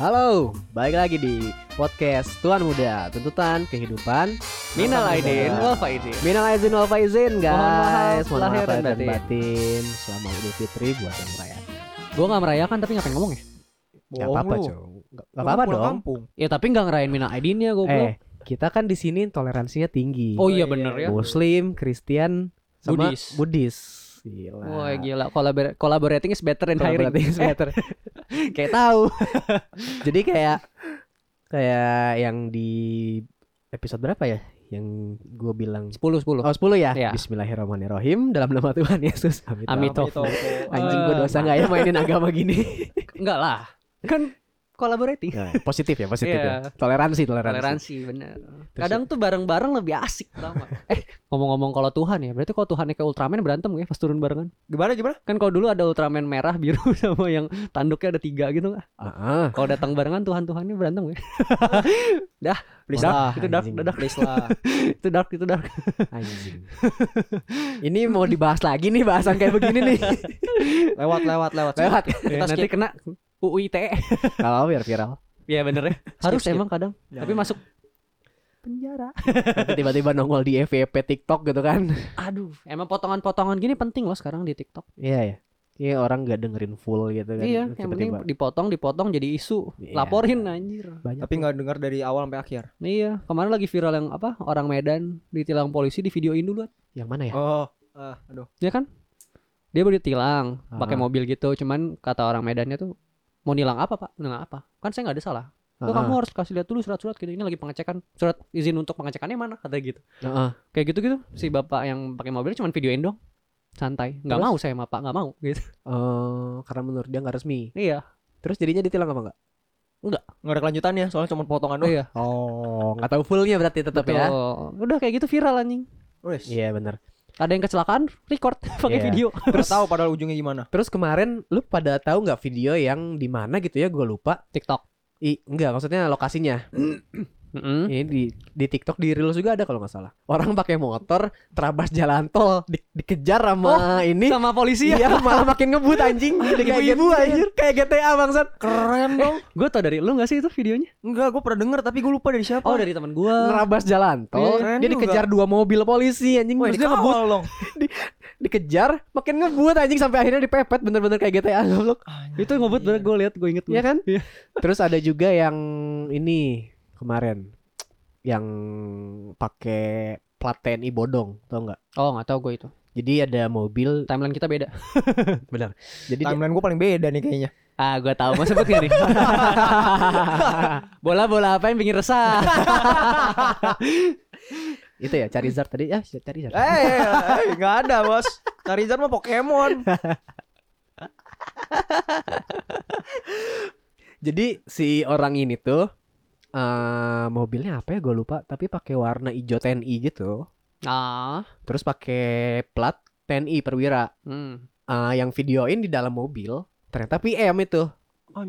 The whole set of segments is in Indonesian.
Halo, balik lagi di podcast Tuan Muda, tuntutan kehidupan. Minal aidin wal faizin. Minal aizin wal faizin, guys. Mohon maaf lahir dan batin. Selamat Idul Fitri buat yang merayakan. Gue gak merayakan tapi ngapain ngomong ya? Gak apa-apa. Cok. Gak apa-apa dong. kampung. Ya tapi gak ngerayain minal aidinnya gue Eh, kita kan di sini toleransinya tinggi. Oh iya iya, bener ya. Muslim, Kristen, sama Buddhis. Buddhis. Gila. Wah gila, Collabor- collaborating is better than hiring. Collaborating is better. kayak tahu. Jadi kayak kayak yang di episode berapa ya? Yang gue bilang 10 10. Oh 10 ya? Iya. Bismillahirrahmanirrahim Dalam nama Tuhan Yesus Amin. Anjing gue dosa gak ya mainin agama gini Enggak lah. Kan collaborating. Nah, Positif ya positif Iya. ya Toleransi toleransi, Toleransi bener. Kadang tuh bareng-bareng lebih asik tau? Eh ngomong-ngomong kalau Tuhan ya, berarti kalau Tuhannya kayak Ultraman berantem ya pas turun barengan? Gimana gimana? Kan kalau dulu ada Ultraman merah, biru sama yang tanduknya ada tiga gitu nggak? Ah, ah. Kalau datang barengan Tuhan Tuhannya berantem ya? Please Dark, lah. itu dark, itu dark, Please lah. itu dark, itu dark. Anjing Ini mau dibahas lagi nih Bahasan kayak begini nih lewat lewat lewat. Lewat Ya, nanti kena UU ITE. Kalau biar viral Iya bener ya. Harus skip. emang kadang. Jangan. Tapi masuk penjara. Tiba-tiba nongol di FYP TikTok gitu kan Aduh, emang potongan-potongan gini penting loh sekarang di TikTok. Iya ya Iya orang gak dengerin full gitu kan iya, yang penting Tiba-tiba dipotong, dipotong jadi isu. Iya. Laporin anjir. banyak Tapi nggak dengar dari awal sampai akhir. Iya, kemarin lagi viral yang apa? Orang Medan ditilang polisi di videoin dulu. Yang mana ya? Oh. Ah, aduh. Ya kan? Dia baru ditilang pakai Ah. mobil gitu, cuman kata orang Medannya tuh mau nilang apa, Pak? Nilang apa? Kan saya nggak ada salah. Tuh Ah, kamu harus kasih lihat dulu surat-surat gitu. Ini lagi pengecekan. Surat izin untuk pengecekannya mana? Kata gitu. ah, ah. Kayak gitu-gitu. Si bapak yang pakai mobil cuman videoin dong. Santai. Nggak Terus? mau saya sama Pak, nggak mau gitu. Oh, karena menurut dia nggak resmi. Iya. Terus jadinya ditilang apa enggak? Nggak ada kelanjutannya soalnya cuma potongan doang. Iya. Oh, nggak tahu fullnya berarti tetap ya. Udah kayak gitu viral anjing. Wes. Iya benar. Ada yang kecelakaan, record pakai Iya. video. Terus tahu padahal ujungnya gimana. Terus kemarin lu pada tahu nggak video yang di mana gitu ya? Gue lupa. TikTok. I, enggak, maksudnya lokasinya. Mm-mm. Ini di di TikTok di Reels juga ada kalau nggak salah. Orang pakai motor terabas jalan tol di, dikejar sama ini. Sama polisi ya. Iya, malah makin ngebut anjing. Kayak GTA, anjir, kayak GTA bangsat. Keren dong. Gue tau dari lu gak sih itu videonya? Enggak, gue pernah denger tapi gue lupa dari siapa. Oh dari teman gue. Nerabas jalan tol, Iya, keren dia juga. dikejar dua mobil polisi anjing. Wah, dia ngebut, dong. dikejar, makin ngebut anjing sampai akhirnya dipepet bener-bener kayak GTA goblok. Itu ngebut bener gue liat gue inget Iya kan? Iya. Terus ada juga yang ini kemarin yang pakai plat TNI bodong, tau nggak? Oh gak tau gue itu. Jadi ada mobil, Timeline kita beda. benar. Jadi dia- Timeline gue paling beda nih kayaknya. Ah gue tahu mau sebut gak nih? Bola-bola apa yang bikin resah? itu ya Charizard tadi, ya Charizard. Eh, eh, nggak ada bos. Charizard mah Pokemon. Jadi si orang ini tuh eh mobilnya apa ya gue lupa, tapi pakai warna hijau TNI gitu. ah. Terus pakai plat TNI perwira. Hmm. Eh, yang videoin di dalam mobil ternyata PM itu.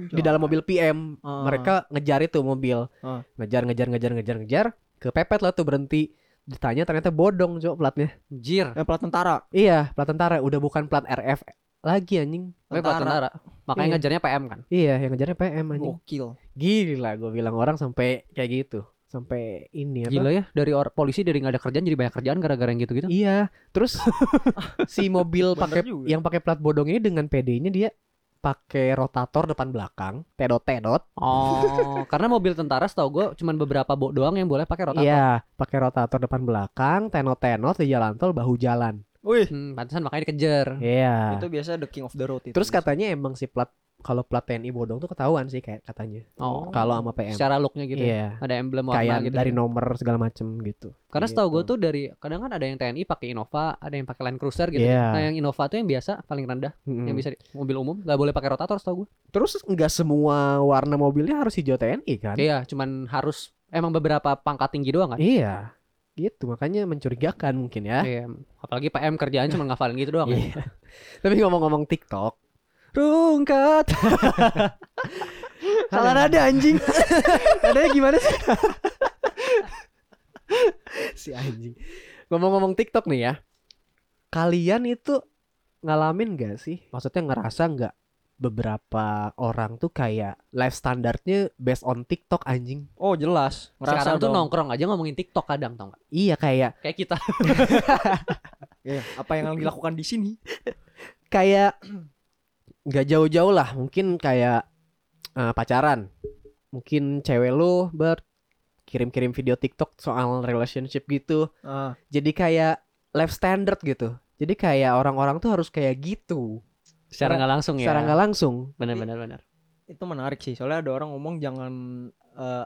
Di dalam mobil PM Ah. mereka ngejar itu mobil. Ah. Ngejar ngejar ngejar ngejar ngejar, kepepet lah tuh berhenti. Ditanya ternyata bodong Cok platnya. Jir. Eh, plat tentara. Iya, plat tentara udah bukan plat RF lagi anjing. Tapi plat tentara. Makanya Iya. ngejarnya PM kan. Iya, yang ngejarnya PM anjing. Gokil. Gila gue bilang orang sampai kayak gitu. Sampai ini apa? Gila ya dari or polisi dari nggak ada kerjaan jadi banyak kerjaan gara-gara yang gitu-gitu. Iya, terus si mobil pakai yang pakai plat bodong ini dengan PD-nya dia pakai rotator depan belakang, tedot-tedot. Oh, karena mobil tentara setahu gue cuman beberapa doang yang boleh pakai rotator. Iya, pakai rotator depan belakang, tenot-tenot di jalan tol bahu jalan. Wih, Hmm, pantesan makanya dikejar. Iya. itu biasa the king of the road itu. Terus katanya emang si plat kalau plat TNI bodong tuh ketahuan sih kayak katanya. Oh. Kalau sama PM. Secara looknya gitu. ya. Iya. Ada emblem warna Kayak gitu. dari nomor segala macem gitu. Karena setahu gue Gitu. tuh dari kadang kan ada yang TNI pakai Innova, ada yang pakai Land Cruiser gitu. Iya. Nah, yang Innova tuh yang biasa paling rendah, Mm-mm. yang bisa di, mobil umum nggak boleh pakai rotator setahu gue. Terus nggak semua warna mobilnya harus hijau TNI kan? Iya, cuman harus emang beberapa pangkat tinggi doang kan. Iya. Gitu, makanya mencurigakan mungkin ya. Iya, apalagi PM kerjaan cuma ngafalin gitu doang. Iya. Tapi ngomong-ngomong TikTok, Rungkat. salah nada anjing. Nadanya gimana sih? si anjing. Ngomong-ngomong TikTok nih ya. Kalian itu ngalamin gak sih? Maksudnya ngerasa nggak beberapa orang tuh kayak life standarnya based on TikTok anjing. Oh jelas. Ngerasa Sekarang tuh dong. nongkrong aja ngomongin TikTok kadang tau gak? Iya kayak Kayak kita. Iya, apa yang dilakukan di sini? kayak nggak jauh-jauh lah mungkin kayak eh, pacaran mungkin cewek lu ber kirim-kirim video TikTok soal relationship gitu Ah, jadi kayak life standard gitu jadi kayak orang-orang tuh harus kayak gitu Secara nggak langsung ya. secara nggak langsung Bener bener bener. itu menarik sih. Soalnya ada orang ngomong jangan eh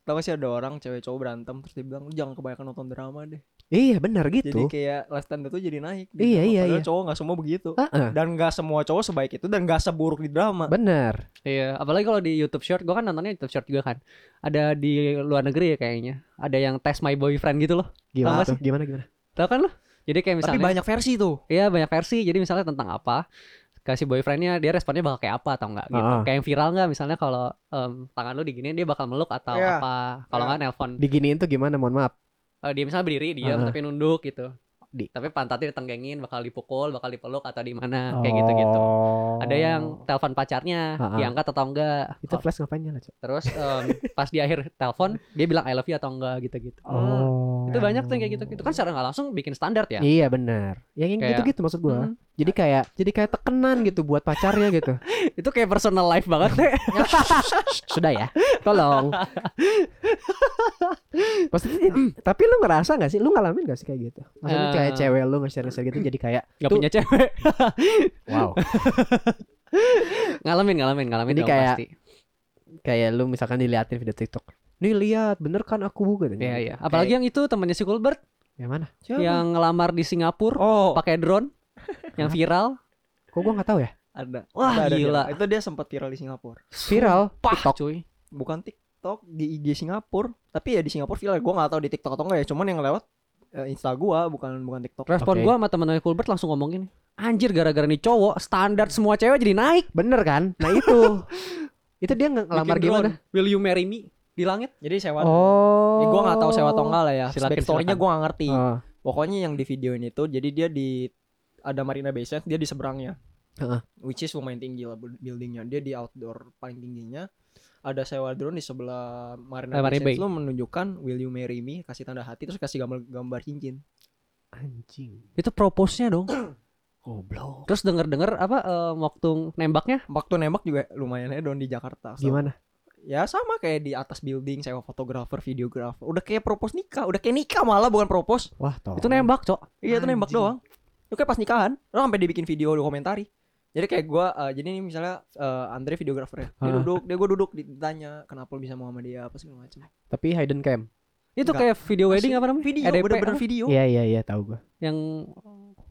tau gak sih ada orang cewek cowok berantem terus dia bilang jangan kebanyakan nonton drama deh. iya benar Jadi gitu kayak life standard tuh jadi naik. di Iya, iya, Padahal iya. cowok nggak semua begitu. Heeh, Dan nggak semua cowok sebaik itu dan nggak seburuk di drama. bener Iya, apalagi kalau di YouTube Short, gua kan nontonnya YouTube Short juga kan. Ada di luar negeri ya kayaknya. Ada yang tes my boyfriend gitu loh. gimana tuh gimana gimana Tahu kan lo? Jadi kayak Tapi misalnya banyak versi tuh. Iya banyak versi. Jadi misalnya tentang apa kasih boyfriendnya dia responnya bakal kayak apa atau enggak gitu. Ah. Kayak yang viral nggak misalnya kalau em, tangan lu diginiin dia bakal meluk atau Iya. apa. Kalau nggak nelpon. diginiin tuh gimana mohon maaf Eh, dia misalnya berdiri diam Ah. tapi nunduk gitu. Di- Tapi pantatnya ditenggengin bakal dipukul, bakal dipeluk atau di mana kayak gitu-gitu. Oh. Ada yang telepon pacarnya Ah, ah. diangkat atau enggak. itu flash ngapain nyala? Terus em, pas di akhir telepon dia bilang I love you atau enggak gitu-gitu. oh Itu banyak tuh yang kayak gitu. Itu kan secara nggak langsung bikin standar ya. Iya benar. Yang yang Kayak- gitu-gitu maksud gua. Mm. Jadi kayak jadi kayak tekenan gitu buat pacarnya gitu. Itu kayak personal life banget deh. Sudah ya. Tolong. Maksudnya tapi lu ngerasa gak sih? Lu ngalamin gak sih kayak gitu? Maksudnya Eh. kayak cewek lu nge-share-share gitu jadi kayak Gak tuh- punya cewek. wow. ngalamin, ngalamin, ngalamin Jadi kayak- pasti. Kayak lu misalkan diliatin video TikTok. Nih lihat, bener kan aku gitu. Iya, iya. Apalagi yang itu temannya si Kulbert Yang mana? yang ngelamar di Singapura Oh, pakai drone yang viral. Kok gua nggak tahu ya? ada. Wah, Ada, ada gila. viral. Itu dia sempat viral di Singapura. Viral Pah, TikTok. cuy. Bukan TikTok di IG Singapura. Tapi ya di Singapura viral. Gua nggak tahu di TikTok atau enggak ya. Cuman yang lewat eh, Insta gua bukan bukan TikTok. Respon Oke. gua sama temen Kulbert langsung ngomong gini. Anjir gara-gara nih cowok standar semua cewek jadi naik. Bener kan? Nah itu. itu dia nge- ngelamar gimana? Will you marry me? Di langit. Jadi sewa. Oh. Ya, gua nggak tahu sewa atau enggak lah ya. Silakan, Backstory-nya gua nggak ngerti. Oh. Pokoknya yang di videoin itu jadi dia di ada Marina Bay Sands, dia di seberangnya. Heeh. Which is lumayan tinggi lah bu- buildingnya. Dia di outdoor paling tingginya. Ada sewa drone di sebelah Marina Eh, Bay Sands. Lu menunjukkan will you marry me, kasih tanda hati terus kasih gambar gambar cincin. Anjing. Itu propose-nya dong. Goblok. Terus denger-denger apa em, waktu nembaknya Waktu nembak juga lumayan hedon di Jakarta. So, Gimana? Ya sama kayak di atas building sewa fotografer, videografer. Udah kayak propose nikah, udah kayak nikah malah bukan propose. Wah, toh. itu nembak, Cok. Iya itu nembak doang. Itu kayak pas nikahan. Lo sampai dibikin video di komentari. Jadi kayak gua eh, jadi ini misalnya eh, Andre videografer ya. Dia duduk, dia gua duduk ditanya kenapa lu bisa mau sama dia apa segala macam. Tapi hidden cam. Itu Enggak. kayak video wedding apa namanya? Video, EDP bener-bener apa? video. Iya, iya, iya, tahu gua. yang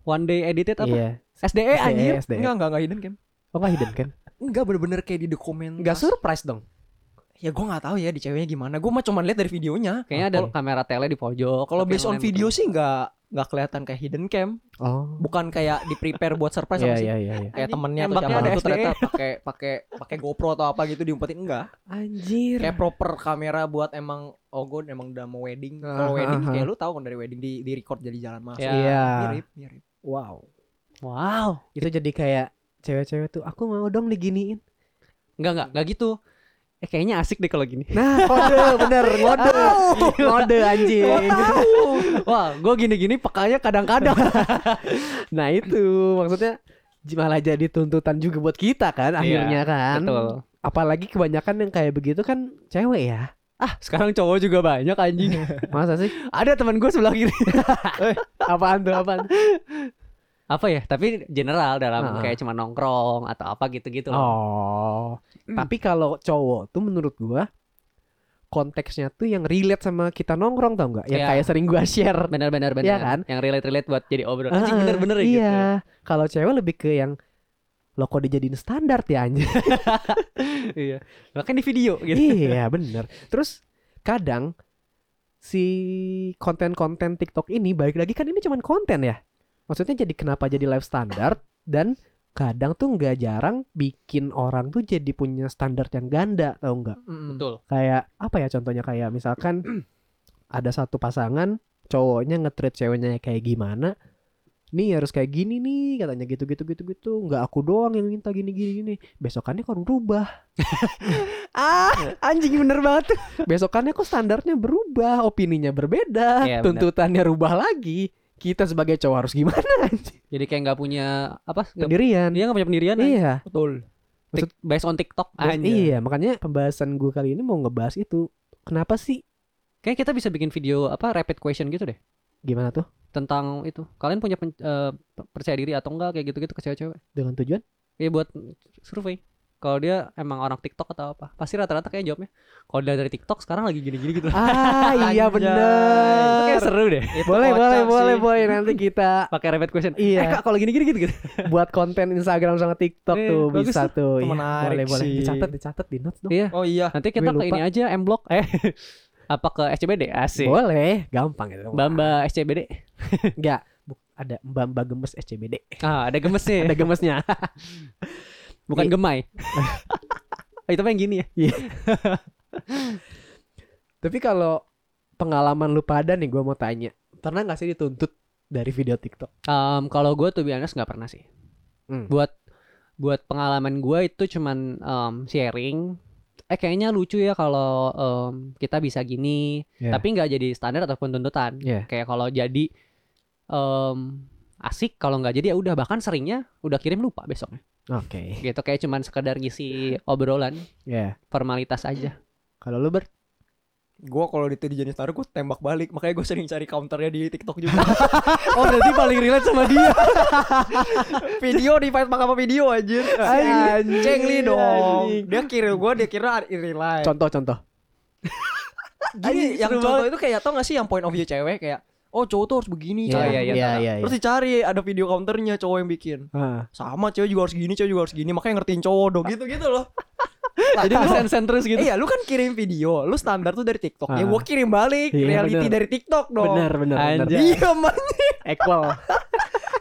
one day edited apa? Iya. SDE anjir. SDE. Enggak, enggak, enggak hidden cam. Oh, nggak hidden cam? Enggak bener-bener kayak di dokumen. Enggak surprise dong. Ya gua nggak tahu ya di ceweknya gimana. Gua mah cuma lihat dari videonya. Kayaknya ada kamera tele di pojok. Kalau based on video betul. sih nggak nggak kelihatan kayak hidden cam. Oh. Bukan kayak di prepare buat surprise Iya, apa sih? iya, iya, iya. Kayak temennya atau siapa itu ternyata pakai pakai pakai GoPro atau apa gitu diumpetin enggak. Anjir. kayak proper kamera buat emang oh gue emang udah mau wedding Ah, kalau wedding ah, kayak lu tahu kan dari wedding di di record jadi jalan masuk Ya. Iya. mirip mirip Wow. Wow. Itu jadi kayak cewek-cewek tuh aku mau dong diginiin. Enggak enggak enggak gitu. Eh kayaknya asik deh kalau gini. Nah, kode bener, ngode. Ngode anjing. Wah, gue gini-gini pekanya kadang-kadang. Nah, itu maksudnya malah jadi tuntutan juga buat kita kan akhirnya kan. Betul. Apalagi kebanyakan yang kayak begitu kan cewek ya. Ah, sekarang cowok juga banyak anjing. Masa sih? ada teman gue sebelah kiri. Apaan tuh apaan? Apa ya? Tapi general dalam Ah. kayak cuma nongkrong atau apa gitu-gitu loh. Oh. Tapi kalau cowok tuh menurut gua konteksnya tuh yang relate sama kita nongkrong tau nggak? Yang Iya. kayak sering gua share. Benar-benar benar. Iya kan? Yang relate-relate buat jadi obrolan. Ah, Anjing bener-bener ya gitu. Iya. Kalau cewek lebih ke yang lo kok dijadiin standar ya anjir. iya. Bahkan di video gitu. iya bener. Terus kadang si konten-konten TikTok ini balik lagi kan ini cuman konten ya. Maksudnya jadi kenapa jadi live standard dan kadang tuh nggak jarang bikin orang tuh jadi punya standar yang ganda tau nggak? Betul. Kayak apa ya contohnya kayak misalkan ada satu pasangan cowoknya nge-treat ceweknya kayak gimana nih harus kayak gini nih katanya gitu gitu gitu gitu nggak aku doang yang minta gini gini gini besokannya kok berubah Ah, anjing bener banget. besokannya kok standarnya berubah opininya berbeda bener. tuntutannya rubah lagi kita sebagai cowok harus gimana? Jadi kayak nggak punya apa? nggak- pendirian Dia nggak punya pendirian. iya Betul. Tik- based on TikTok. Anjing. iya makanya pembahasan gue kali ini mau ngebahas itu kenapa sih Kayak kita bisa bikin video apa rapid question gitu deh gimana tuh tentang itu. Kalian punya pen- eh, percaya diri atau enggak kayak gitu-gitu ke cewek-cewek? dengan tujuan Iya buat survei. Kalau dia emang orang TikTok atau apa? Pasti rata-rata kayak jawabnya. Kalau dia dari TikTok sekarang lagi gini-gini gitu. ah iya Anjay. Itu bener kayak seru deh. Itu boleh boleh sih. boleh boleh nanti kita Pakai rapid question. Iya. Eh kak kalau gini-gini gitu gitu. buat konten Instagram sama TikTok Eh, tuh bisa tuh. Itu Iya, menarik boleh boleh sih. dicatat dicatat di notes dong. Iya. Oh iya. Nanti kita Gue ke lupa. ini aja M Block. Eh apa ke SCBD asik. Boleh, gampang itu. Bamba SCBD. Enggak, ada Mbak Mbak Gemes SCBD. Ah, ada gemesnya. Ada gemesnya. Bukan Iya. gemai. itu apa yang gini ya? Tapi kalau pengalaman lu pada nih gua mau tanya. Pernah nggak sih dituntut dari video TikTok? Em, kalau gue tuh biasa nggak pernah sih. Hmm. Buat buat pengalaman gue itu cuman em, sharing. Eh kayaknya lucu ya kalau em, kita bisa gini. Iya. Tapi nggak jadi standar ataupun tuntutan. Iya. Kayak kalau jadi em, asik, kalau nggak jadi ya udah. Bahkan seringnya udah kirim lupa besoknya. Oke. Gitu kayak cuman sekedar ngisi obrolan, Ya. formalitas aja. Kalau lu ber Gua kalau itu dijadiin standar gue tembak balik. Makanya gue sering cari counternya di TikTok juga. Oh berarti paling relate sama dia. video di fight sama video aja. Anjing. Cengli dong. Anjing. Dia kirim gue, dia kira in real life. contoh-contoh. Gini, yang contoh itu kayak tau gak sih yang point of view cewek kayak Oh cowok tuh harus begini Iya, cara. iya, iya. iya, iya. Terus dicari ada video counternya cowok yang bikin Ah. Sama cewek juga harus gini, cewek juga harus gini Makanya ngertiin cowok dong Gitu-gitu loh Jadi lu sen-sen terus gitu. Iya lu kan kirim video Lu standar tuh dari TikTok Ya Ah. gue kirim balik Iya, Reality bener. dari TikTok dong Bener bener bener. Anjay. Iya man Equal.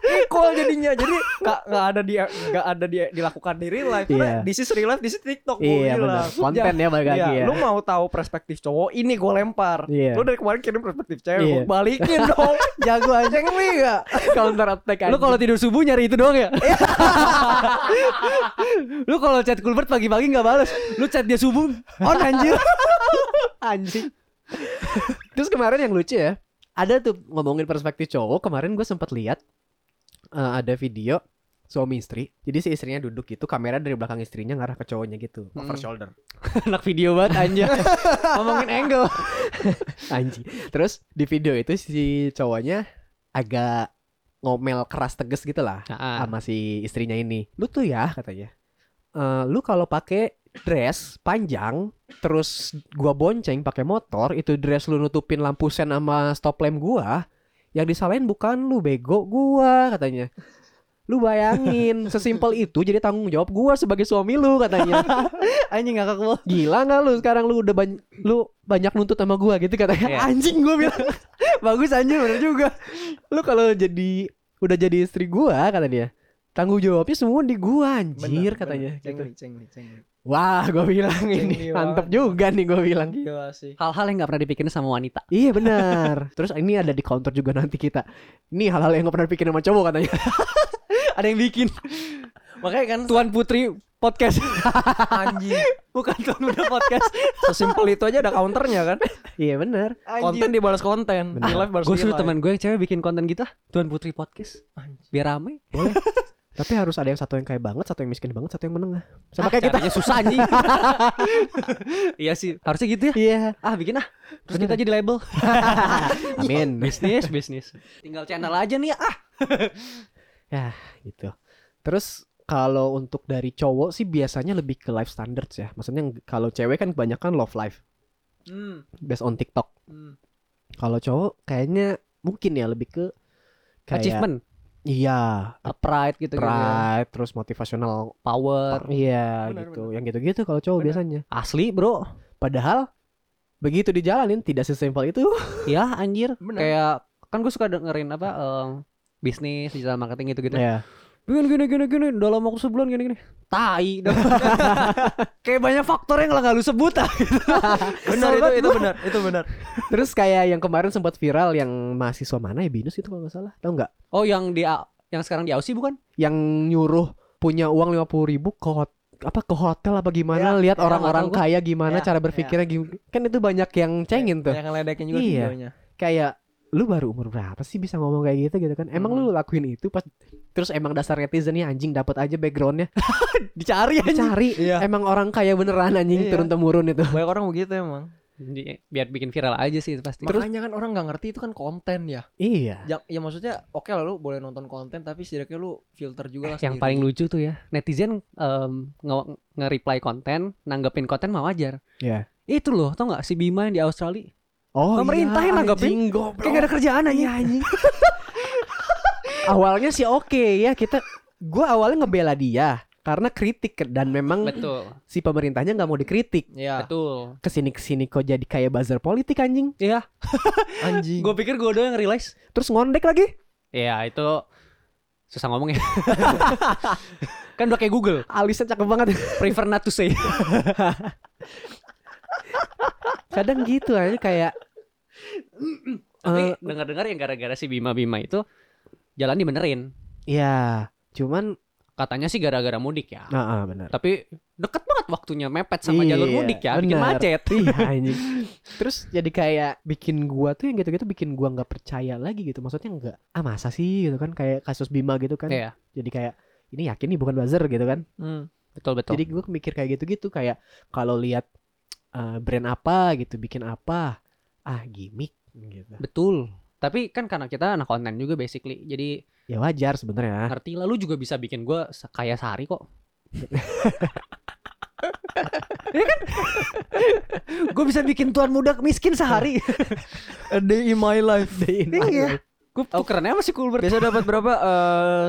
Equal jadinya Jadi gak, gak ada di gak ada di, dilakukan di real life Karena Iya. This is real life, this is TikTok Iya benar. Konten ya balik lagi Iya, ya. lu mau tahu perspektif cowok, ini gue lempar. Iya. Lu dari kemarin kirim perspektif cewek, Iya. gua balikin dong. Jago aja. Cengli gak? Counter attack Lu kalau tidur subuh nyari itu doang ya? lu kalau chat Kulbert pagi-pagi nggak balas, lu chat dia subuh on anjir. anjing. Terus kemarin yang lucu ya, ada tuh ngomongin perspektif cowok. Kemarin gue sempat lihat eh, ada video suami istri. Jadi si istrinya duduk gitu, kamera dari belakang istrinya ngarah ke cowoknya gitu, over Hmm. shoulder. Anak video banget anjir. Ngomongin angle. Anjing. Terus di video itu si cowoknya agak ngomel keras tegas gitu lah Nah, sama si istrinya ini. Lu tuh ya katanya. eh, lu kalau pakai dress panjang terus gua bonceng pakai motor itu dress lu nutupin lampu sen sama stop lamp gua yang disalahin bukan lu bego gua katanya lu bayangin sesimpel itu jadi tanggung jawab gua sebagai suami lu katanya anjing ngakak lu. gila nggak lu sekarang lu udah banyak lu banyak nuntut sama gua gitu katanya Iya. anjing gua bilang bagus anjing bener juga lu kalau jadi udah jadi istri gua kata dia tanggung jawabnya semua di gua anjir Bener, katanya bener. gitu. Cengli, cengli, cengli. Wah gua bilang ini Cengli mantep banget. juga nih gua bilang Gila sih. Hal-hal yang nggak pernah dipikirin sama wanita. iya benar terus ini ada di counter juga nanti kita ini hal-hal yang gak pernah pikirin sama cowok katanya Ada yang bikin Makanya kan Tuan Putri podcast anjing. bukan Tuan Muda podcast. Sesimpel itu aja ada counternya kan. iya benar Konten dibalas konten. Bener. Di live balas Gue suruh teman gue yang cewek bikin konten gitu ah, Tuan Putri podcast. Anjing. Biar rame. boleh tapi harus ada yang satu yang kaya banget satu yang miskin banget satu yang menengah sama Ah, kayak kita susah anjing. iya sih, harusnya gitu ya. iya Ah, bikin ah. Terus kita jadi label. amin bisnis, bisnis. Tinggal channel aja nih ah. Ya gitu. Terus kalau untuk dari cowok sih biasanya lebih ke life standards ya. Maksudnya kalau cewek kan kebanyakan love life Hmm. based on TikTok. hmm. Kalau cowok kayaknya mungkin ya lebih ke kayak Achievement, Iya, uh, pride gitu gitu. pride, terus motivational. Power. Iya Benar, gitu. Yang gitu-gitu kalau cowok Benar. biasanya. Asli, Bro. Padahal begitu dijalanin tidak sesimpel itu. Ya, anjir. Benar. Kayak kan gue suka dengerin apa em, bisnis digital marketing gitu-gitu. ya. Bikin gini gini gini dalam waktu sebulan gini gini. Tai. Kayak banyak faktor yang nggak lu sebut ah. benar itu itu benar itu benar Terus kayak yang kemarin sempat viral yang mahasiswa mana ya Binus itu kalau nggak salah. Tahu nggak? oh yang di yang sekarang di Aussie bukan? Yang nyuruh punya uang lima puluh ribu ke hot- apa ke hotel apa gimana Ya, lihat ya, orang-orang kaya gimana Ya, cara berpikirnya gimana kan itu banyak yang cengin tuh yang ngeledekin juga Iya. videonya kayak lu baru umur berapa sih bisa ngomong kayak gitu? Gitu kan. Emang lu lakuin itu pas terus emang dasar netizennya anjing dapat aja backgroundnya. Dicari dicari Iya. emang orang kaya beneran anjing Iya. turun temurun itu. Banyak orang begitu emang. Biar bikin viral aja sih itu pasti. makanya kan orang nggak ngerti itu kan konten ya. Iya. Ya, ya maksudnya oke lah lu boleh nonton konten tapi setidaknya lu filter juga lah yang paling lucu tuh ya netizen nge- nge-reply konten nanggepin konten mah wajar. Iya. itu loh tau nggak? Si Bima yang di Australia oh Pemerintah yang nanggepin. anjing, goblok. kayak gak ada kerjaan aja Iya, anjing. Awalnya sih oke ya kita gua awalnya ngebela dia karena kritik dan memang betul. si pemerintahnya nggak mau dikritik. Ya betul. Ke sini ke sini kok jadi kayak buzzer politik anjing. Iya. Anjing. Gue pikir gue doang yang realize. Terus ngondek lagi. Iya itu susah ngomong ya. Kan udah kayak Google. Alisnya cakep banget. Prefer not to say kadang gitu aja kayak tapi Eh, dengar-dengar yang gara-gara si Bima Bima itu jalan dibenerin. Ya cuman katanya sih gara-gara mudik ya. Nah ah, benar tapi deket banget waktunya mepet sama Iya, jalur mudik ya bikin benar. macet. Iya anjing. Terus jadi kayak bikin gua tuh yang gitu-gitu bikin gua nggak percaya lagi gitu. Maksudnya nggak ah masa sih? gitu kan kayak kasus Bima gitu kan. Iya. Jadi kayak ini yakin nih bukan buzzer gitu kan. Hmm. betul betul jadi gua mikir kayak gitu-gitu kayak kalau lihat eh, brand apa gitu bikin apa ah gimmick gitu. Betul. Tapi kan karena kita anak konten juga basically. Jadi ya wajar sebenarnya. ngerti lah lu juga bisa bikin gue kayak sehari kok. Ya kan? Gue bisa bikin tuan muda miskin sehari. A day in my life. Iya. gue tukerannya masih cool biasa dapat berapa? Eh,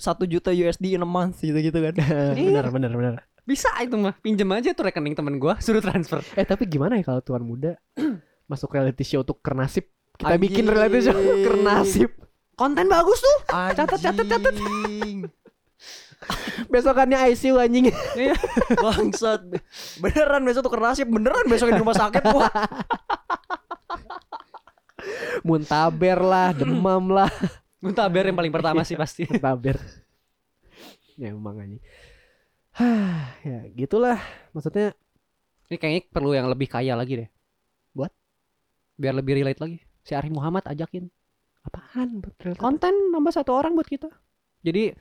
satu juta USD in a month gitu gitu kan. Bener bener bener bisa itu mah. Pinjem aja tuh rekening temen gue suruh transfer. Eh tapi gimana ya kalau tuan muda masuk reality show tuh kernasib? Kita Anjing. bikin reality show kernasib. Konten bagus tuh. Catat catat catat. Besokannya ICU anjing. Bangsat. Beneran besok tuh nasib beneran besok di rumah sakit gua. Muntaber lah demam lah. Muntaber yang paling pertama sih pasti. Muntaber. Ya emang anjing Hah, ya gitulah. Maksudnya ini kayaknya perlu yang lebih kaya lagi deh. Buat? biar lebih relate lagi. Si Arif Muhammad ajakin. Apaan betul konten nambah satu orang buat kita. Jadi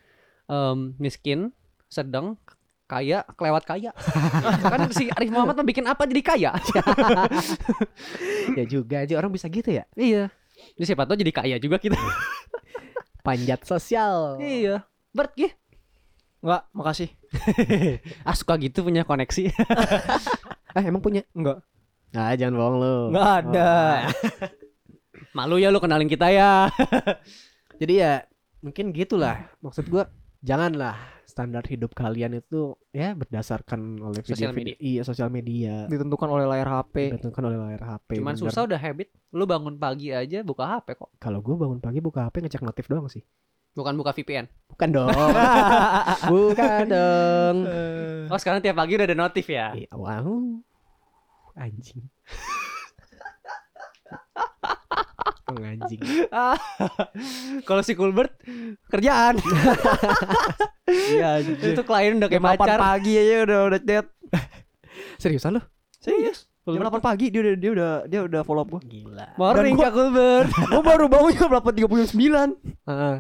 em, miskin sedang kaya kelewat kaya. Kan si Arif Muhammad mah bikin apa jadi kaya? Ya juga aja orang bisa gitu ya? Iya. Jadi siapa tahu jadi kaya juga kita. Panjat sosial. Iya. Bert gih Enggak, makasih. ah suka gitu punya koneksi eh emang punya Enggak. ah jangan bohong lu Enggak ada. malu ya lu kenalin kita ya jadi ya mungkin gitulah maksud gua janganlah standar hidup kalian itu ya berdasarkan oleh Sosial video-video- iya sosial media Ditentukan oleh layar HP. ditentukan oleh layar HP cuman bener. susah udah habit lu bangun pagi aja buka HP kok kalau gua bangun pagi buka HP ngecek notif doang sih bukan buka VPN bukan dong. Bukan dong. Oh sekarang tiap pagi udah ada notif ya? Iya, wow. Anjing. Oh, anjing kalau si Kulbert kerjaan. Iya, itu klien udah kayak Jam 8 pacar. pagi aja udah udah chat. seriusan lu? Serius? Jam 8 pagi dia udah dia udah dia udah follow up gua. gila. Morning Kak Kulbert. Gua baru bangun jam 8.39. Heeh.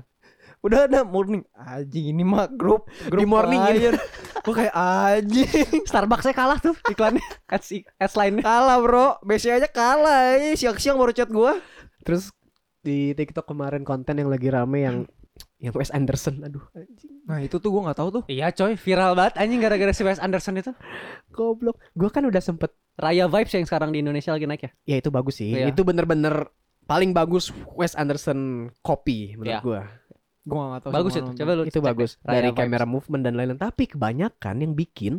Udah ada morning. Anjing ini mah grup grup Di morning klien. Gua kayak anjing. Starbucks saya kalah tuh iklannya ads, ads line Kalah, Bro. BC aja kalah. eh. Siang-siang baru chat gua. terus di TikTok kemarin konten yang lagi rame yang yang Wes Anderson aduh anjing Nah, itu tuh gua nggak tahu tuh. iya coy viral banget anjing gara-gara si Wes Anderson itu goblok gua kan udah sempet Raya Vibes yang sekarang di Indonesia lagi naik ya ya itu bagus sih Iya. itu bener-bener paling bagus Wes Anderson copy menurut Iya. gua Gua nggak tahu. bagus itu coba lu itu cek bagus deh. Raya dari Vibes. kamera movement dan lain-lain tapi kebanyakan yang bikin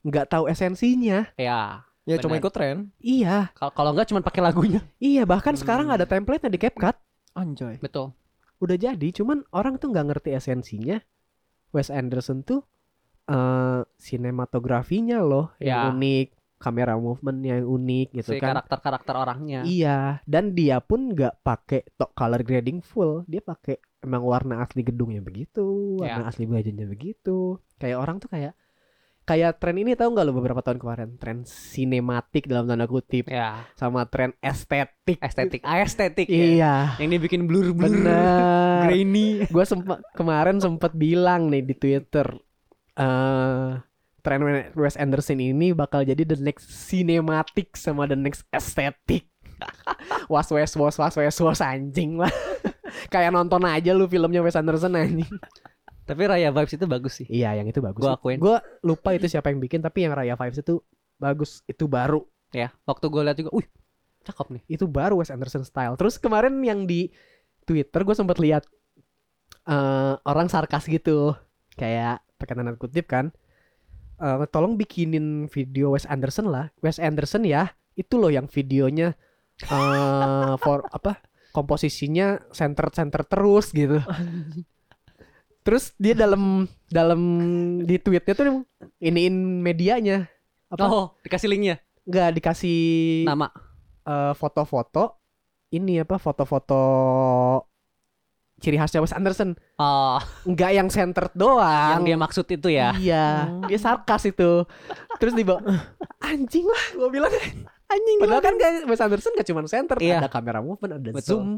nggak tahu esensinya ya. Ya cuma ikut tren. iya kalau kalau nggak cuma pakai lagunya iya bahkan Hmm. sekarang ada template di CapCut Anjay. betul udah jadi cuman orang tuh nggak ngerti esensinya Wes Anderson tuh eh sinematografinya loh yang Ya. unik kamera movementnya yang unik gitu si kan karakter-karakter orangnya. Iya, dan dia pun nggak pakai tok color grading full. Dia pakai emang warna asli gedungnya begitu, warna Ya. asli bajunya begitu. Kayak orang tuh kayak kayak tren ini tahu nggak lo beberapa tahun kemarin tren sinematik dalam tanda kutip Ya, sama tren estetik. estetik. Ah, estetik ya. Iya, Yang dibikin blur-blur. bener. Grainy. Gue sempat kemarin sempat bilang nih di Twitter, eh tren Wes Anderson ini bakal jadi the next cinematic sama the next aesthetic. was was was was was was anjing lah. Kayak nonton aja lu filmnya Wes Anderson anjing. Tapi Raya Vibes itu bagus sih. Iya, yang itu bagus. Gua akuin. Gue lupa itu siapa yang bikin, tapi yang Raya Vibes itu bagus. Itu baru. Ya, waktu gue lihat juga, wih, cakep nih. Itu baru Wes Anderson style. Terus kemarin yang di Twitter gue sempat lihat eh orang sarkas gitu, kayak tanda kutip kan. Eh, tolong bikinin video Wes Anderson lah. Wes Anderson ya, itu loh yang videonya eh for apa? Komposisinya center-center terus gitu. Terus dia dalam dalam di tweetnya tuh iniin medianya apa Oh, dikasih linknya. nggak dikasih Nama. eh, foto-foto ini apa foto-foto ciri khasnya Wes Anderson Oh, nggak yang centered doang yang dia maksud itu ya. iya Oh. dia sarkas itu terus dibawa anjing lah gue bilang Anjing padahal kan gak, Wes Anderson gak cuma center Iya. ada kamera movement ada Betul. zoom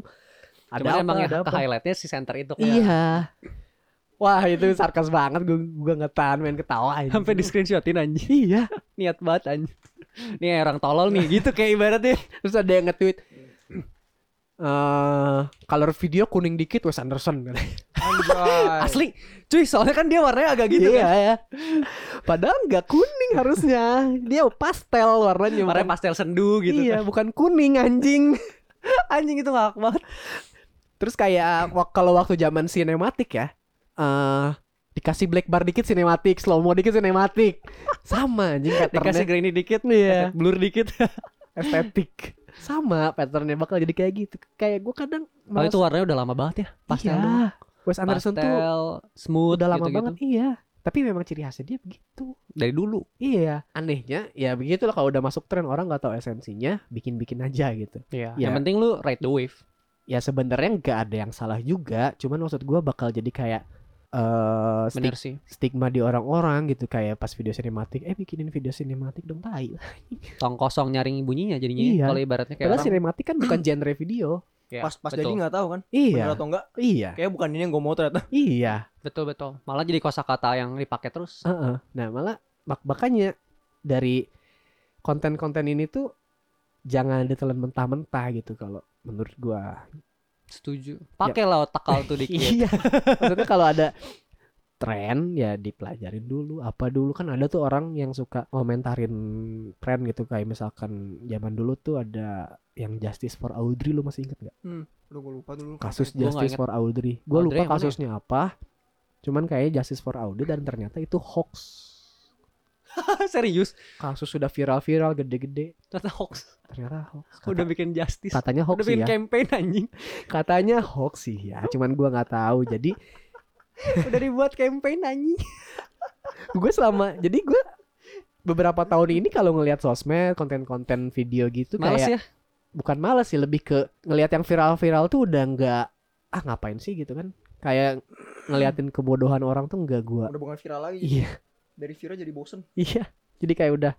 ada Cuman apa emang ada yang apa. ke highlightnya si center itu kan. iya wah itu sarkas banget gue gue nggak tahan main ketawa anjing. Sampai di screenshotin anjing. iya Niat banget anjing. Nih orang tolol nih gitu kayak ibaratnya. terus ada yang nge-tweet eh color video kuning dikit Wes Anderson Anjay. Asli. Cuy, soalnya kan dia warnanya agak gitu iya kan. ya. Padahal nggak kuning harusnya. Dia pastel warnanya. Warnanya bukan- pastel sendu gitu Iya, kan. bukan kuning anjing. Anjing itu ngakak banget. Terus kayak kalau waktu zaman sinematik ya, eh dikasih black bar dikit sinematik, slow mo dikit sinematik. Sama anjing Dikasih grainy dikit, Iya, blur dikit. estetik. Sama patternnya bakal jadi kayak gitu. Kayak gue kadang Oh itu warnanya udah lama banget ya. Pastel iya. doang. Wes Anderson tuh Pastel, smooth udah lama gitu-gitu. banget iya. Tapi memang ciri khasnya dia begitu. Dari dulu. Iya, anehnya ya begitu lah kalau udah masuk tren orang nggak tahu esensinya, bikin-bikin aja gitu. Iya. Iya. Yang penting lu ride the wave. Ya sebenarnya nggak ada yang salah juga, cuman maksud gua bakal jadi kayak eh Bener stig- sih. stigma di orang-orang gitu kayak pas video sinematik, eh bikinin video sinematik dong tai. Tong kosong nyaring bunyinya jadinya. Iya. Kalau ibaratnya kayak Padahal orang. sinematik kan bukan genre video. Iya, pas pas betul. jadi nggak tahu kan Iya, bener atau enggak iya, kayak bukan ini yang gue mau ternyata iya. Betul betul. Malah jadi kosakata yang dipakai terus. Heeh. Nah malah mak makanya dari konten-konten ini tuh jangan ditelan mentah-mentah gitu kalau menurut gua. Setuju. Pakailah otak kau tuh dikit. Iya. Maksudnya kalau ada tren ya dipelajarin dulu. Apa dulu? Kan ada tuh orang yang suka komentarin tren gitu. Kayak misalkan zaman dulu tuh ada yang Justice for Audrey. Lu masih inget nggak? Lu gue lupa dulu. Kasus Gua Justice for Audrey. Gue lupa mana? ya? kasusnya apa. Cuman kayaknya Justice for Audrey dan ternyata itu hoax Serius. kasus sudah viral-viral gede-gede Ternyata hoax. ternyata hoax Udah Kata- bikin justice. katanya hoax Udah sih bikin ya campaign anjing. katanya hoax sih ya cuman gua nggak tahu jadi Udah dibuat campaign anjing. gue selama jadi gue beberapa tahun ini kalau ngelihat sosmed konten-konten video gitu Males kayak ya. bukan males sih lebih ke ngelihat yang viral-viral tuh udah nggak ah ngapain sih gitu kan kayak ngeliatin kebodohan orang tuh nggak gua udah bukan viral lagi iya dari viral jadi bosen. Iya jadi kayak udah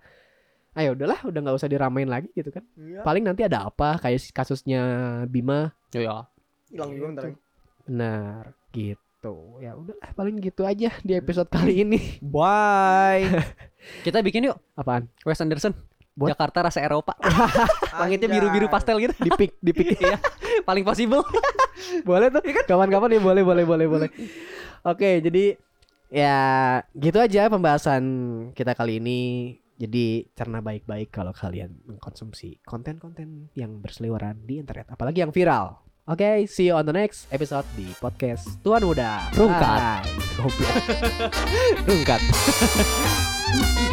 ayo udahlah udah nggak usah diramain lagi gitu kan. Iya. Paling nanti ada apa kayak kasusnya Bima. Iya. hilang juga bentar lagi. Benar gitu. Ya udahlah paling gitu aja di episode kali ini. Bye. Kita bikin yuk. Apaan? Wes Anderson. Buat- Jakarta rasa Eropa. Langitnya biru-biru pastel gitu. di pick di pick. Iya. Paling possible. boleh tuh. Kapan-kapan ya boleh boleh boleh boleh. Oke jadi ya gitu aja pembahasan kita kali ini jadi cerna baik-baik kalau kalian mengkonsumsi konten-konten yang berseliweran di internet apalagi yang viral Oke, see you on the next episode di podcast Tuan Muda. Rungkat. Goblok. Rungkat.